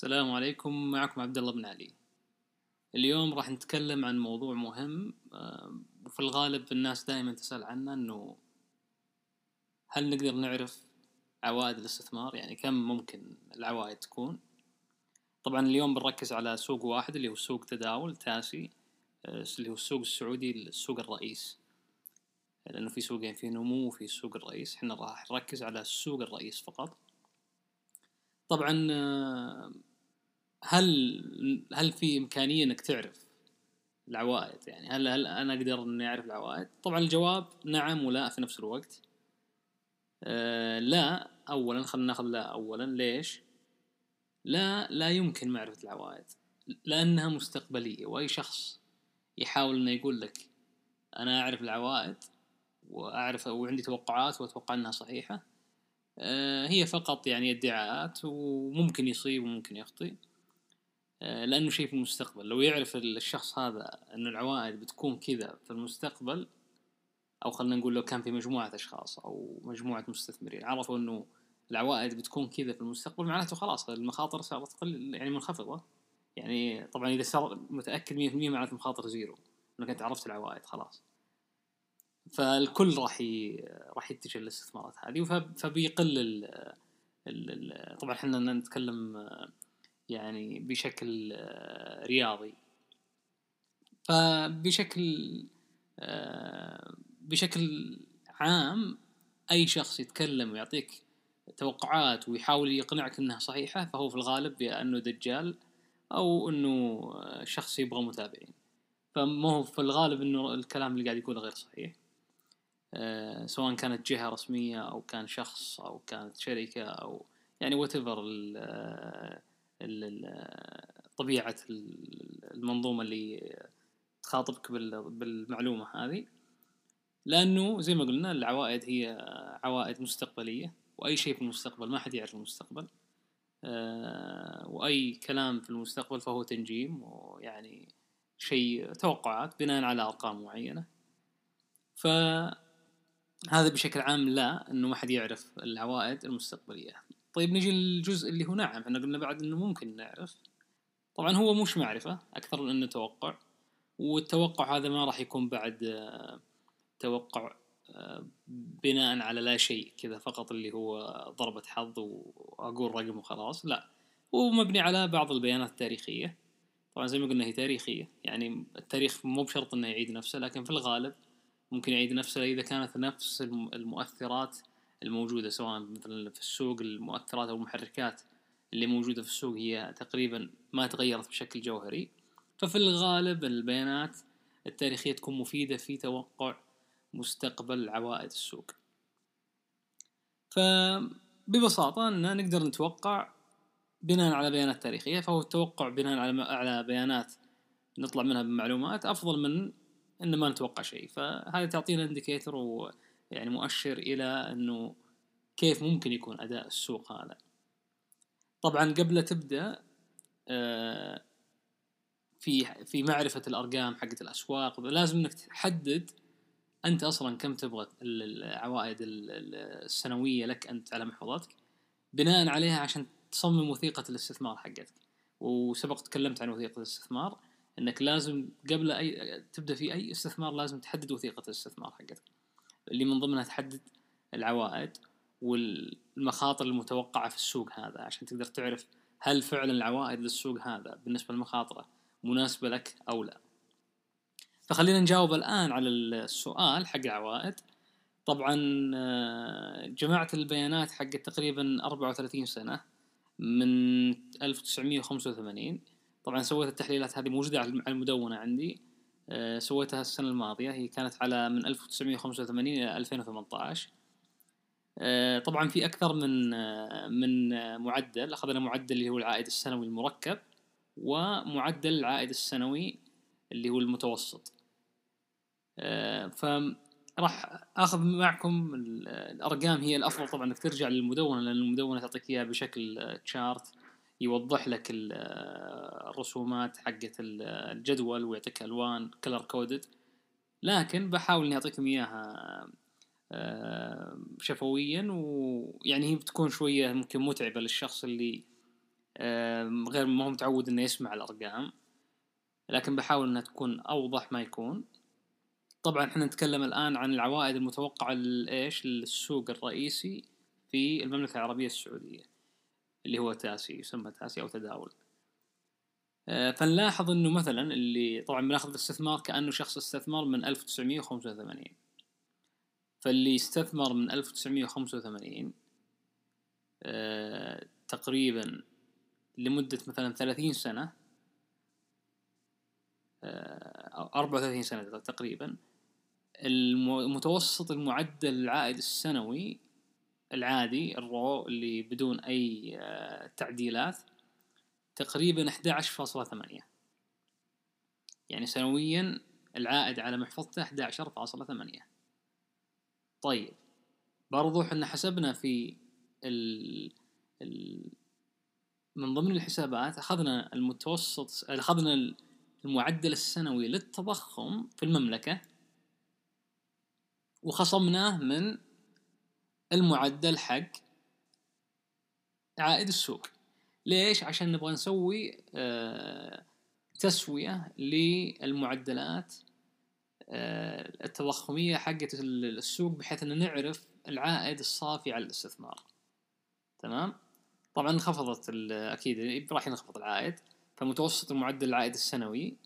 السلام عليكم. معكم عبد الله بن علي. اليوم راح نتكلم عن موضوع مهم آه، وفي الغالب الناس دائما تسأل عنه إنه هل نقدر نعرف عوائد الاستثمار؟ يعني كم ممكن العوائد تكون؟ طبعا اليوم بنركز على سوق واحد اللي هو سوق تداول تاسي آه، اللي هو السوق السعودي السوق الرئيس. لأنه في سوقين في نمو وفي السوق الرئيس. إحنا راح نركز على السوق الرئيس فقط. طبعا آه، هل هل في إمكانية إنك تعرف العوائد؟ يعني هل هل أنا أقدر إني أعرف العوائد؟ طبعا الجواب نعم ولا في نفس الوقت. أه لا اولا خلينا ناخذ لا اولا. ليش؟ لا لا يمكن معرفة العوائد لأنها مستقبلية وأي شخص يحاول إنه يقول لك أنا أعرف العوائد وأعرف وعندي توقعات وأتوقع إنها صحيحة أه هي فقط يعني ادعاءات وممكن يصيب وممكن يخطئ. لأنه شيء في المستقبل. لو يعرف الشخص هذا إنه العوائد بتكون كذا في المستقبل أو خلينا نقول لو كان في مجموعة أشخاص أو مجموعة مستثمرين عرفوا إنه العوائد بتكون كذا في المستقبل معناته خلاص المخاطر صارت تقل يعني منخفضة. يعني طبعا إذا صار متأكد 100% معناته المخاطر زيرو إنك أنت عرفت العوائد خلاص. فالكل راح ي... راح يتجه للاستثمارات هذه فبيقل ال... ال... طبعا إحنا نتكلم يعني بشكل آه، رياضي. فبشكل آه، بشكل عام أي شخص يتكلم ويعطيك توقعات ويحاول يقنعك إنها صحيحة فهو في الغالب يا أنه دجال أو أنه شخص يبغى متابعين. فما هو في الغالب إنه الكلام اللي قاعد يقوله غير صحيح. سواء كانت جهة رسمية أو كان شخص أو كانت شركة أو يعني وات طبيعة المنظومة اللي تخاطبك بالمعلومة هذه. لأنه زي ما قلنا العوائد هي عوائد مستقبلية وأي شيء في المستقبل ما حد يعرف المستقبل. آه، وأي كلام في المستقبل فهو تنجيم ويعني شيء توقعات بناء على أرقام معينة. فهذا بشكل عام لا أنه ما حد يعرف العوائد المستقبلية. طيب نجي للجزء اللي هو نعم إحنا قلنا بعد إنه ممكن نعرف. طبعا هو مش معرفة أكثر من إنه توقع. والتوقع هذا ما راح يكون بعد آه، توقع آه، بناء على لا شيء كذا فقط اللي هو ضربة حظ وأقول رقم وخلاص لا. هو مبني على بعض البيانات التاريخية. طبعا زي ما قلنا هي تاريخية يعني التاريخ مو بشرط إنه يعيد نفسه لكن في الغالب ممكن يعيد نفسه إذا كانت نفس المؤثرات الموجودة سواء مثلا في السوق المؤثرات أو المحركات اللي موجودة في السوق هي تقريبا ما تغيرت بشكل جوهري. ففي الغالب البيانات التاريخية تكون مفيدة في توقع مستقبل عوائد السوق. فببساطة أننا نقدر نتوقع بناء على بيانات تاريخية فهو التوقع بناء على بيانات نطلع منها بمعلومات أفضل من إن ما نتوقع شيء. فهذا تعطينا إنديكيتر يعني مؤشر إلى أنه كيف ممكن يكون أداء السوق هذا. طبعا قبل تبدأ آه، في في معرفة الأرقام حقت الأسواق لازم إنك تحدد أنت أصلا كم تبغى العوائد السنوية لك أنت على محفظتك بناء عليها عشان تصمم وثيقة الاستثمار حقتك. وسبق تكلمت عن وثيقة الاستثمار إنك لازم قبل أي تبدأ في أي استثمار لازم تحدد وثيقة الاستثمار حقتك. اللي من ضمنها تحدد العوائد والمخاطر المتوقعة في السوق هذا عشان تقدر تعرف هل فعلا العوائد للسوق هذا بالنسبة للمخاطرة مناسبة لك أو لا. فخلينا نجاوب الآن على السؤال حق العوائد. طبعا آه، جمعت البيانات حق تقريبا 34 سنة من 1985 طبعا سويت التحليلات هذه موجودة على المدونة عندي. سويتها السنة الماضية. هي كانت على من 1985 إلى 2018 آه، طبعا في أكثر من آه، من معدل. أخذنا معدل اللي هو العائد السنوي المركب ومعدل العائد السنوي اللي هو المتوسط. فراح أخذ معكم الأرقام. هي الأفضل طبعا إنك ترجع للمدونة لأن المدونة تعطيك إياها بشكل chart يوضح لك الرسومات حقت الجدول ويعطيك ألوان color coded لكن بحاول إني أعطيكم إياها آه، شفويا ويعني هي بتكون شوية ممكن متعبة للشخص اللي غير ما هو متعود إنه يسمع الأرقام. لكن بحاول إنها تكون أوضح ما يكون. طبعا إحنا نتكلم الآن عن العوائد المتوقعة لإيش؟ للسوق الرئيسي في المملكة العربية السعودية. اللي هو تاسي يسمى تاسي أو تداول. آه، فنلاحظ إنه مثلا اللي طبعا بناخذ الاستثمار كأنه شخص استثمر من 1985 فاللي استثمر من 1985 آه، تقريبا لمدة مثلا 30 سنة أو 34 سنة تقريبا المتوسط المعدل العائد السنوي العادي الرو اللي بدون أي آه، تعديلات تقريبا 11.8 يعني سنويا العائد على محفظته 11.8 طيب برضو إحنا حسبنا في ال ال من ضمن الحسابات أخذنا المتوسط أخذنا المعدل السنوي للتضخم في المملكة وخصمناه من المعدل حق عائد السوق. ليش؟ عشان نبغى نسوي آه، تسوية للمعدلات آه، التضخمية حقة السوق بحيث أن نعرف العائد الصافي على الاستثمار. تمام؟ طبعا انخفضت أكيد راح ينخفض العائد. فمتوسط المعدل العائد السنوي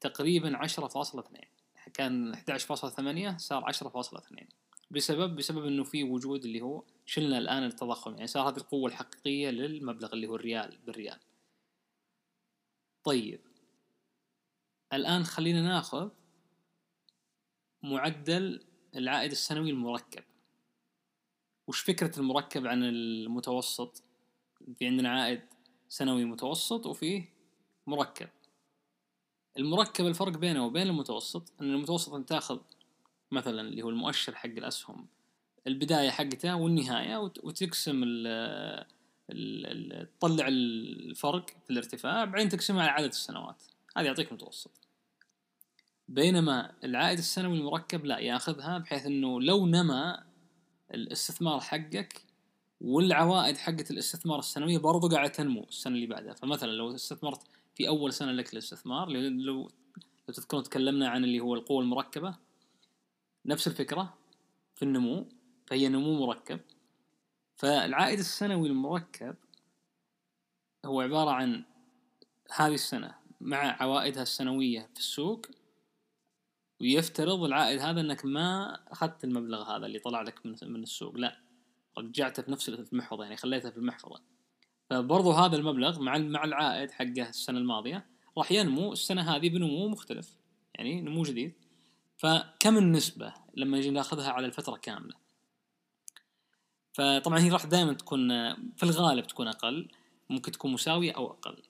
تقريبا عشرة فاصلة اثنين. كان 11.8 صار 10.2 بسبب بسبب إنه في وجود اللي هو شلنا الآن التضخم يعني صار هذه القوة الحقيقية للمبلغ اللي هو الريال بالريال. طيب. الآن خلينا ناخذ معدل العائد السنوي المركب. وش فكرة المركب عن المتوسط؟ في عندنا عائد سنوي متوسط وفيه مركب. المركب الفرق بينه وبين المتوسط إن المتوسط انت تأخذ مثلا اللي هو المؤشر حق الأسهم. البداية حقته والنهاية وتقسم ال تطلع الفرق في الارتفاع بعدين تقسمه على عدد السنوات. هذا يعطيك متوسط. بينما العائد السنوي المركب لا ياخذها بحيث إنه لو نما الاستثمار حقك والعوائد حقت الاستثمار السنوية برضو قاعدة تنمو السنة اللي بعدها. فمثلا لو استثمرت في أول سنة لك للاستثمار لو لو تذكرون تكلمنا عن اللي هو القوة المركبة. نفس الفكرة في النمو فهي نمو مركب. فالعائد السنوي المركب هو عبارة عن هذه السنة مع عوائدها السنوية في السوق ويفترض العائد هذا إنك ما أخذت المبلغ هذا اللي طلع لك من من السوق لا رجعته في نفس المحفظة يعني خليته في المحفظة. فبرضو هذا المبلغ مع مع العائد حقه السنة الماضية راح ينمو السنة هذه بنمو مختلف يعني نمو جديد. فكم النسبة لما نجي ناخذها على الفترة كاملة؟ فطبعا هي راح دائما تكون في الغالب تكون أقل ممكن تكون مساوية أو أقل.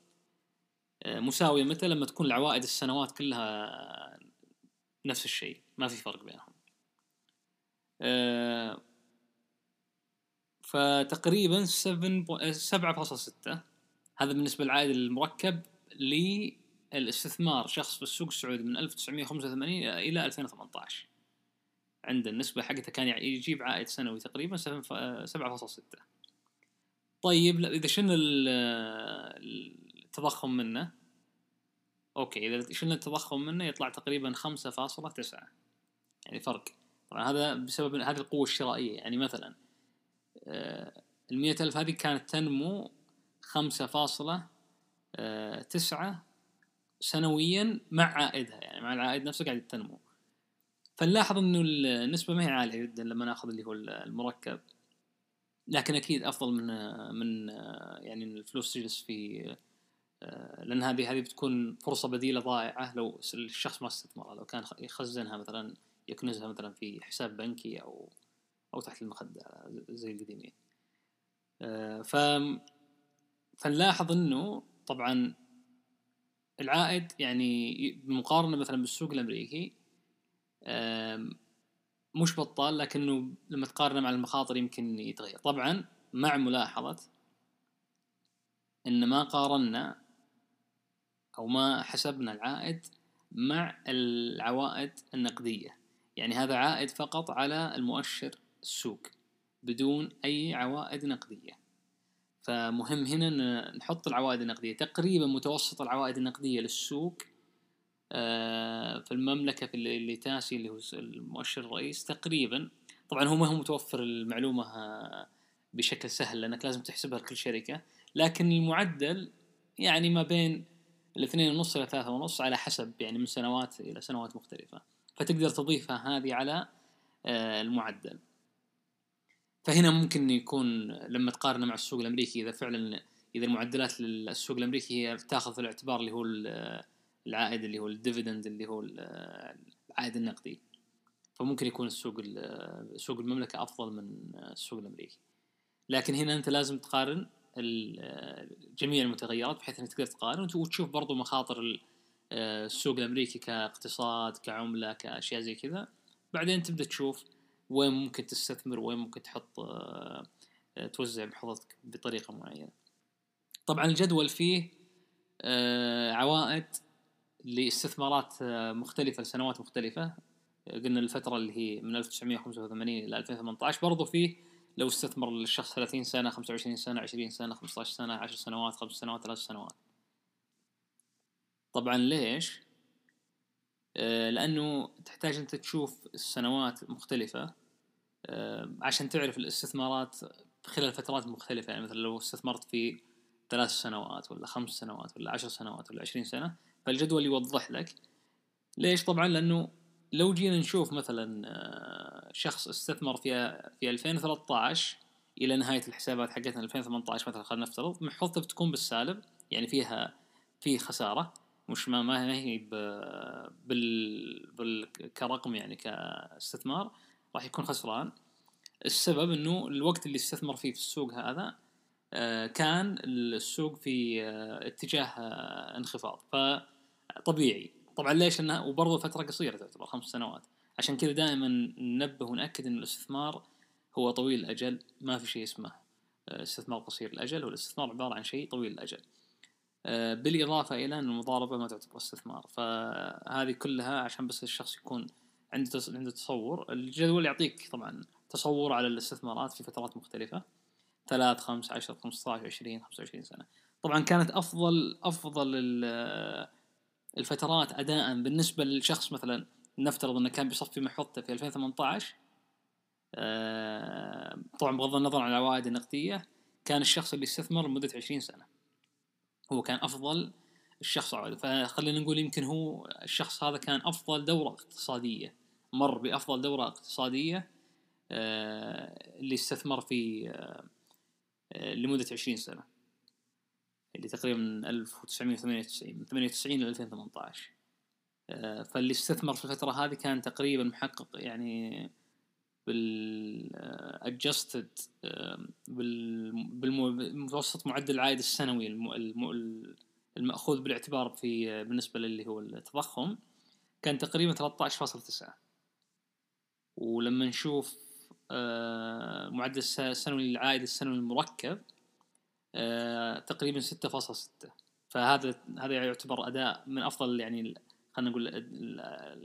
مساوية متى؟ لما تكون العوائد السنوات كلها نفس الشيء ما في فرق بينهم. فتقريبا 7.6 هذا بالنسبة للعائد المركب للاستثمار شخص في السوق السعودي من 1985 إلى 2018 عند النسبة حقته كان يجيب عائد سنوي تقريبا 7.6 طيب إذا شلنا التضخم منه؟ أوكي إذا شلنا التضخم منه؟ يطلع تقريبا 5.9 يعني فرق. طبعا هذا بسبب هذه القوة الشرائية. يعني مثلا المية ألف هذه كانت تنمو خمسة فاصلة آه، تسعة سنويا مع عائدها يعني مع العائد نفسه قاعد تنمو. فنلاحظ إنه النسبة ما هي عالية جدا لما نأخذ اللي هو المركب. لكن أكيد أفضل من من يعني الفلوس تجلس في لأن هذه هذه بتكون فرصة بديلة ضائعة. لو الشخص ما استثمرها لو كان يخزنها مثلا يكنزها مثلا في حساب بنكي أو أو تحت المخدة زي القديمين. ف فنلاحظ إنه طبعا العائد يعني بالمقارنه مثلا بالسوق الأمريكي مش بطال لكنه لما تقارنه مع المخاطر يمكن يتغير. طبعا مع ملاحظة إن ما قارنا أو ما حسبنا العائد مع العوائد النقدية. يعني هذا عائد فقط على المؤشر السوق بدون أي عوائد نقدية. فمهم هنا إن نحط العوائد النقدية. تقريبا متوسط العوائد النقدية للسوق آه، في المملكة في اللي تاسي اللي هو المؤشر الرئيس تقريبا. طبعا هو ما هو متوفر المعلومة آه، بشكل سهل لأنك لازم تحسبها لكل شركة. لكن المعدل يعني ما بين الاثنين ونص إلى ثلاثة ونص على حسب يعني من سنوات إلى سنوات مختلفة. فتقدر تضيفها هذه على آه، المعدل. فهنا ممكن يكون لما تقارنه مع السوق الأمريكي إذا فعلا إذا المعدلات للسوق الأمريكي هي تاخذ في الاعتبار اللي هو العائد اللي هو الديفيدند اللي هو العائد النقدي. فممكن يكون السوق سوق المملكة أفضل من السوق الأمريكي. لكن هنا أنت لازم تقارن جميع المتغيرات بحيث إنك تقدر تقارن وتشوف برضو مخاطر السوق الأمريكي كاقتصاد كعملة كأشياء زي كذا. بعدين تبدأ تشوف وين ممكن تستثمر وين ممكن تحط توزع محفظتك بطريقة معينة. طبعا الجدول فيه عوائد لاستثمارات مختلفة لسنوات مختلفة. قلنا الفترة اللي هي من 1985 إلى 2018 برضو فيه لو استثمر الشخص 30 سنة 25 سنة 20 سنة 15 سنة 10 سنوات 5 سنوات 3 سنوات. طبعا ليش؟ آه لأنه تحتاج أنت تشوف السنوات مختلفة. آه عشان تعرف الاستثمارات خلال فترات مختلفة يعني مثلا لو استثمرت في ثلاث سنوات ولا خمس سنوات ولا عشر سنوات ولا عشرين سنة فالجدول يوضح لك. ليش؟ طبعا لأنه لو جينا نشوف مثلا آه، شخص استثمر في في 2013 إلى نهاية الحسابات حقتنا 2018 مثلا خلينا نفترض محفظته بتكون بالسالب يعني فيها في خسارة مش ما ما هي بال, بال كرقم يعني كاستثمار. راح يكون خسران. السبب إنه الوقت اللي استثمر فيه في السوق هذا آه، كان السوق في آه، اتجاه انخفاض. فطبيعي. طبعا ليش؟ انها وبرضه فترة قصيرة تعتبر خمس سنوات. عشان كذا دائما ننبه ونأكد إن الاستثمار هو طويل الأجل. ما في شيء اسمه آه، استثمار قصير الأجل. والاستثمار عبارة عن شيء طويل الأجل. آه، بالإضافة إلى إن المضاربة ما تعتبر استثمار. فهذه كلها عشان بس الشخص يكون عنده عنده تصور. الجدول يعطيك طبعا تصور على الاستثمارات في فترات مختلفة. ثلاث خمس عشر خمسة عشر عشرين خمسة وعشرين سنة. طبعا كانت أفضل أفضل الفترات اداء بالنسبة للشخص مثلا نفترض أنه كان بيصفي محفظته في 2018 آه، طبعا بغض النظر عن العوائد النقدية كان الشخص اللي استثمر لمدة 20 سنة. هو كان أفضل الشخص. عوائد فخلينا نقول يمكن هو الشخص هذا كان أفضل دورة اقتصادية. مر بأفضل دورة اقتصادية آه، اللي استثمر في آه، لمدة 20 سنة اللي تقريبا من 1998 من 98 ل 2018 آه، فاللي استثمر في الفترة هذه كان تقريبا محقق يعني بال adjusted آه، بالمتوسط معدل العائد السنوي المأخوذ بالاعتبار في بالنسبة للي هو التضخم كان تقريبا 13.9 ولما نشوف آه، معدل السنوي للعائد السنوي المركب آه، تقريبا 6.6 فهذا هذا يعتبر أداء من أفضل يعني خلينا نقول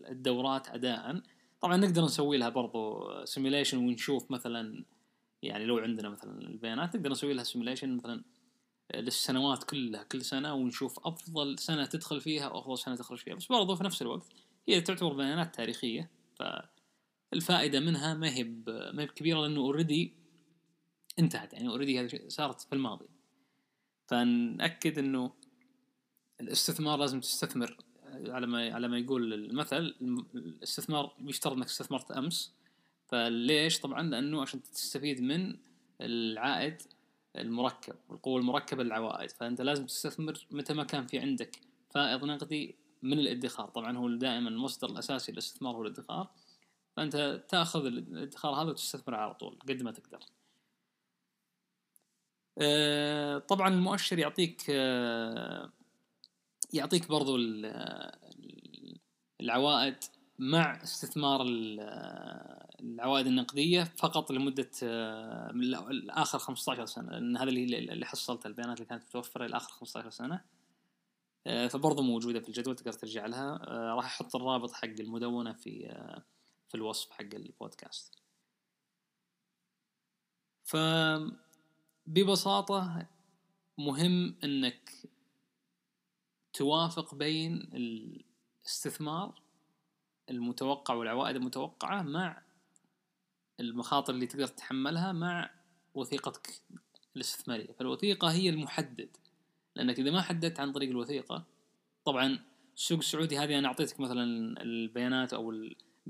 الدورات اداء طبعا نقدر نسوي لها برضو simulation ونشوف مثلا يعني لو عندنا مثلا البيانات نقدر نسوي لها simulation مثلا للسنوات كلها كل سنة ونشوف أفضل سنة تدخل فيها وأفضل سنة تخرج فيها. بس برضو في نفس الوقت هي تعتبر بيانات تاريخية فالفائدة منها ما هي ما هي كبيرة لأنه already انتهت. يعني اوريدي هذه صارت في الماضي. فنأكد إنه الاستثمار لازم تستثمر. على ما على ما يقول المثل الاستثمار يشترط إنك استثمرت أمس. فليش؟ طبعا لأنه عشان تستفيد من العائد المركب والقوة المركبة للعوائد. فأنت لازم تستثمر متى ما كان في عندك فائض نقدي من الادخار. طبعا هو دائما المصدر الأساسي للاستثمار هو الادخار. فأنت تأخذ الإدخار هذا وتستثمر على طول قد ما تقدر. آه، طبعا المؤشر يعطيك آه، يعطيك برضو العوائد مع استثمار العوائد النقدية فقط لمدة من آخر 15 سنة لأن هذا اللي حصلته البيانات اللي كانت متوفرة إلى آخر 15 سنة. آه، فبرضه موجودة في الجدول تقدر ترجع لها. راح أحط الرابط حق المدونة في في الوصف حق البودكاست. ف ببساطة مهم إنك توافق بين الاستثمار المتوقع والعوائد المتوقعة مع المخاطر اللي تقدر تتحملها مع وثيقتك الاستثمارية. فالوثيقة هي المحدد لأنك إذا ما حددت عن طريق الوثيقة طبعا السوق السعودي هذه أنا أعطيتك مثلا البيانات أو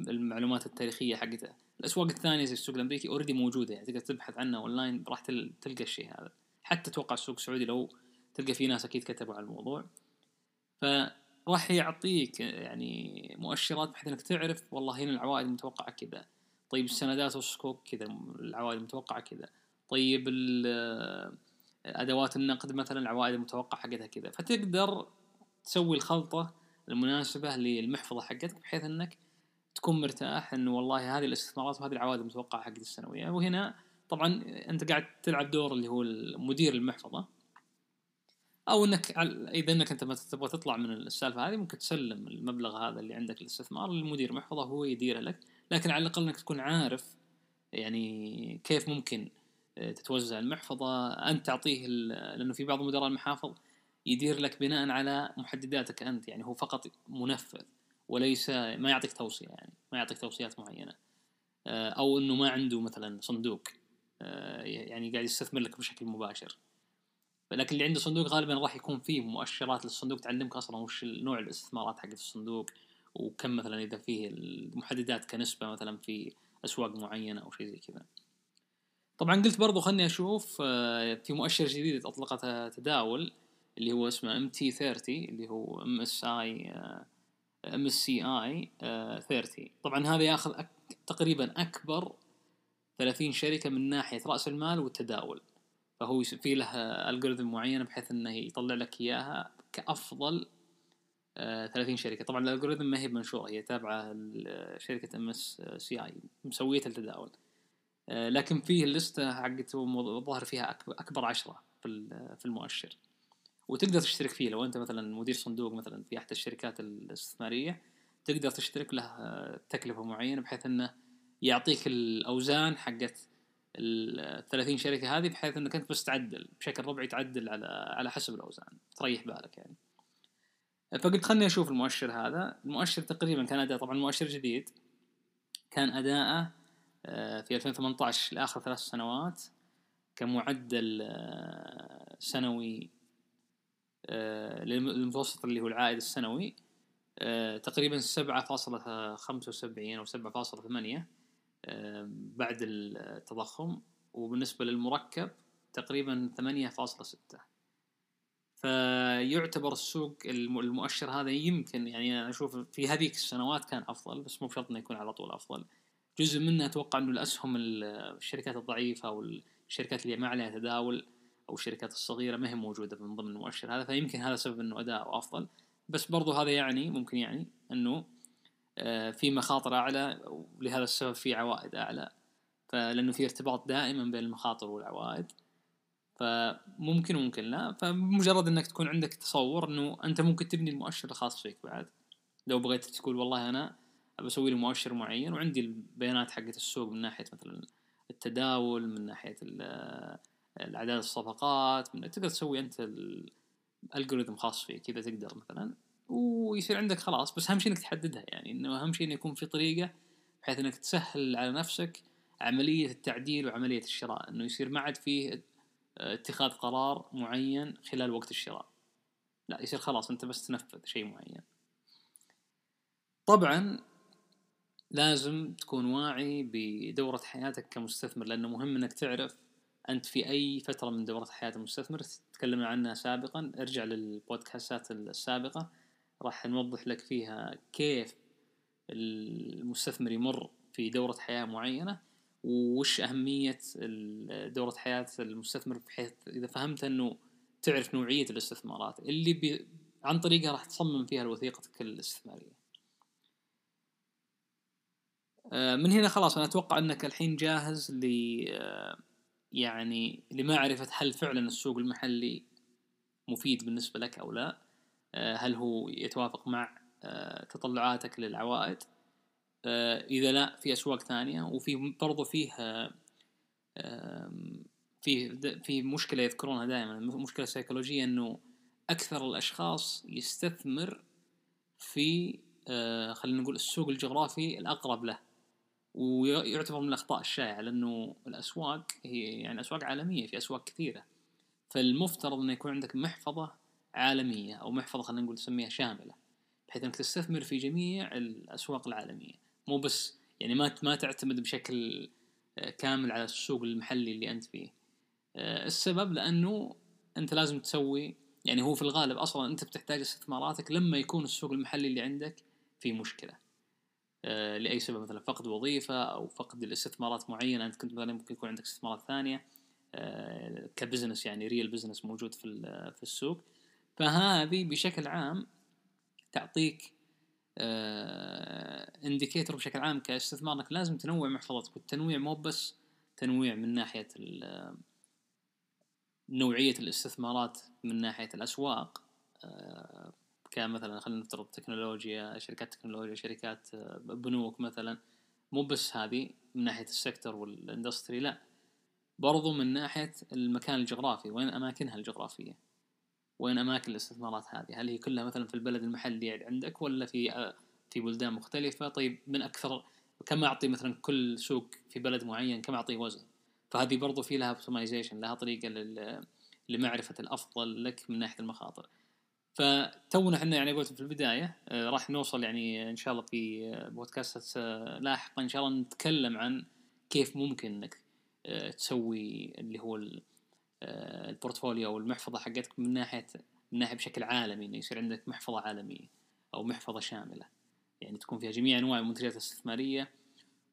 المعلومات التاريخية حقتها الأسواق الثانية زي السوق الأمريكي already موجودة يعني تقدر تبحث عنها أونلاين راح تلقى الشيء هذا. حتى أتوقع السوق السعودي لو تلقى في ناس أكيد كتبوا على الموضوع. فراح يعطيك يعني مؤشرات بحيث إنك تعرف والله هنا العوائد المتوقعه كذا. طيب السندات والصكوك كذا العوائد المتوقعه كذا. طيب أدوات النقد مثلا العوائد المتوقعة حقتها كذا. فتقدر تسوي الخلطة المناسبة للمحفظة حقتك بحيث إنك تكون مرتاح انه والله هذه الاستثمارات وهذه العوائد المتوقعه حقت السنويه وهنا طبعا أنت قاعد تلعب دور اللي هو مدير المحفظة. أو إنك إذا إنك أنت تبغى تطلع من السالفة هذه ممكن تسلم المبلغ هذا اللي عندك للاستثمار للمدير محفظة هو يديره لك. لكن على الأقل إنك تكون عارف يعني كيف ممكن آه، تتوزع المحفظة. أنت تعطيه لأنه في بعض مدراء المحافظ يدير لك بناء على محدداتك أنت. يعني هو فقط منفذ. وليس ما يعطيك توصية يعني ما يعطيك توصيات معينة آه، أو إنه ما عنده مثلا صندوق آه، يعني قاعد يستثمر لك بشكل مباشر لكن اللي عنده صندوق غالبا راح يكون فيه مؤشرات للصندوق تعلمك أصلا وش نوع الاستثمارات حقت الصندوق وكم مثلا إذا فيه المحددات كنسبة مثلا في أسواق معينة أو شيء زي كذا. طبعا قلت برضو خلني أشوف آه، في مؤشر جديد أطلقته تداول اللي هو اسمه MT 30 اللي هو ام اس اي MSCI 30 طبعا هذا ياخذ أك تقريبا أكبر 30 شركة من ناحية رأس المال والتداول. فهو في له algorithm معين بحيث إنه يطلع لك إياها كأفضل 30 آه، شركة. طبعا ال algorithm ما هي منشوره هي تابعة لشركة MSCI مسوية التداول. آه، لكن فيه ال list حقته ظاهر فيها أكبر عشرة في في المؤشر. وتقدر تشترك فيه. لو أنت مثلا مدير صندوق مثلا في أحد الشركات الاستثمارية تقدر تشترك له آه، تكلفة معينة بحيث إنه يعطيك الأوزان حقت ال 30 شركة هذه بحيث إنك أنت بس تعدل بشكل ربعي تعدل على على حسب الأوزان. تريح بالك يعني. فقلت خلني أشوف المؤشر هذا. المؤشر تقريبا كان أداء طبعا مؤشر جديد. كان أداءه آه، في 2018 لآخر ثلاث سنوات كمعدل آه، سنوي للمتوسط اللي هو العائد السنوي تقريبا فاصلة خمسة وسبعين أو سبعة فاصلة ثمانية بعد التضخم وبالنسبة للمركب تقريبا ثمانية فاصلة ستة. فيعتبر السوق المؤشر هذا يمكن يعني أنا أشوف في هذيك السنوات كان أفضل بس مو بشرط إنه يكون على طول أفضل. جزء منه أتوقع إنه الاسهم الشركات الضعيفة أو الشركات اللي ما عليها تداول أو الشركات الصغيرة ما هي موجودة من ضمن المؤشر هذا فيمكن هذا سبب إنه اداءه أفضل. بس برضو هذا يعني ممكن يعني إنه آه، في مخاطر أعلى ولهذا السبب في عوائد أعلى. فلأنه في ارتباط دائما بين المخاطر والعوائد. فممكن وممكن لا. فمجرد إنك تكون عندك تصور إنه أنت ممكن تبني المؤشر الخاص فيك بعد. لو بغيت تقول والله أنا بسوي لي مؤشر معين وعندي البيانات حقت السوق من ناحية مثلا التداول من ناحية الاعداد الصفقات من تقدر تسوي أنت الالجوريثم خاص فيك اذا تقدر مثلا ويصير عندك خلاص. بس أهم شيء إنك تحددها يعني إنه أهم شيء إنه يكون في طريقة بحيث إنك تسهل على نفسك عملية التعديل وعملية الشراء. إنه يصير ما عاد فيه اتخاذ قرار معين خلال وقت الشراء. لا يصير خلاص أنت بس تنفذ شيء معين. طبعا لازم تكون واعي بدورة حياتك كمستثمر لأنه مهم أنك تعرف أنت في أي فترة من دورة حياة المستثمر تكلمنا عنها سابقا ارجع للبودكاستات السابقة راح نوضح لك فيها كيف المستثمر يمر في دورة حياة معينة وش أهمية دورة حياة المستثمر بحيث إذا فهمت أنه تعرف نوعية الاستثمارات اللي بي عن طريقها راح تصمم فيها وثيقتك الاستثمارية. آه، من هنا خلاص أنا أتوقع أنك الحين جاهز ل آه، يعني لمعرفة هل فعلا السوق المحلي مفيد بالنسبة لك أو لا آه، هل هو يتوافق مع تطلعاتك للعوائد آه، إذا لا في أسواق ثانية وفي برضو فيه في في مشكلة يذكرونها دائما مشكلة سيكولوجية إنه أكثر الأشخاص يستثمر في آه خلينا نقول السوق الجغرافي الأقرب له. ويعتبر من الأخطاء الشائعة لأنه الأسواق هي يعني أسواق عالمية في أسواق كثيرة. فالمفترض إنه يكون عندك محفظة عالمية أو محفظة خلينا نقول نسميها شاملة بحيث إنك تستثمر في جميع الأسواق العالمية. مو بس يعني ما ما تعتمد بشكل آه، كامل على السوق المحلي اللي أنت فيه. آه، السبب لأنه أنت لازم تسوي يعني هو في الغالب أصلا أنت بتحتاج استثماراتك لما يكون السوق المحلي اللي عندك في مشكلة. لأي سبب مثلا فقد وظيفة أو فقد الاستثمارات معينة. أنت كنت مثلا ممكن يكون عندك استثمارات ثانية ك business يعني real business موجود في في السوق. فهذه بشكل عام تعطيك indicator آه، بشكل عام كاستثمار انك لازم تنوع محفظتك. والتنويع مو بس تنويع من ناحية نوعية الاستثمارات من ناحية الأسواق آه، كمثلا خلينا نفترض تكنولوجيا شركات تكنولوجيا شركات آه، بنوك مثلا مو بس هذه من ناحية ال sector وال industry لا. برضو من ناحية المكان الجغرافي وين أماكنها الجغرافية؟ وين أماكن الاستثمارات هذه؟ هل هي كلها مثلا في البلد المحلي عندك ولا في في بلدان مختلفة؟ طيب من أكثر كم أعطي مثلا كل سوق في بلد معين كم أعطيه وزن؟ فهذه برضو في لها optimization لها طريقة لمعرفة الأفضل لك من ناحية المخاطر. فتونا إحنا يعني قلت في البداية آه، راح نوصل يعني إن شاء الله في بودكاست لاحقا إن شاء الله نتكلم عن كيف ممكن إنك آه، تسوي اللي هو آه، البورتفوليو أو المحفظة حقتك من ناحية من ناحية بشكل عالمي إنه يصير عندك محفظة عالمية أو محفظة شاملة. يعني تكون فيها جميع أنواع المنتجات الاستثمارية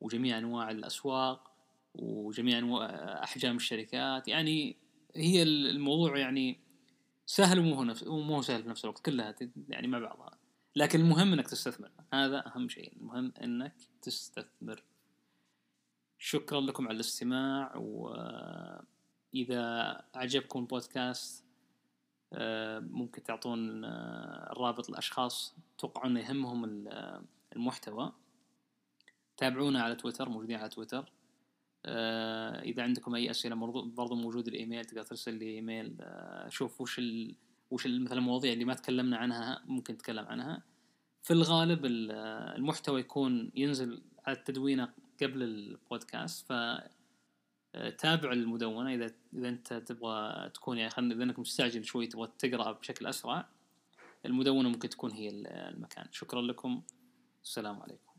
وجميع أنواع الأسواق وجميع أنواع أحجام الشركات. يعني هي الموضوع يعني سهل ومو نفس ومو سهل في نفس الوقت كلها يعني مع بعضها. لكن المهم إنك تستثمر. هذا أهم شيء. المهم إنك تستثمر. شكرا لكم على الاستماع وإذا أعجبكم البودكاست آه، ممكن تعطون آه، الرابط لأشخاص توقعون يهمهم المحتوى. تابعونا على تويتر موجودين على تويتر. آه، إذا عندكم أي أسئلة برضو موجود الإيميل تقدر ترسل لي إيميل. شوف وش ال... وش مثلا المواضيع اللي ما تكلمنا عنها ممكن نتكلم عنها. في الغالب المحتوى يكون ينزل على التدوينة قبل البودكاست ف آه، تابع المدونة. إذا إذا أنت تبغى تكون يعني خلينا إذا أنك مستعجل شوي تبغى تقرأ بشكل أسرع المدونة ممكن تكون هي المكان. شكرا لكم. السلام عليكم.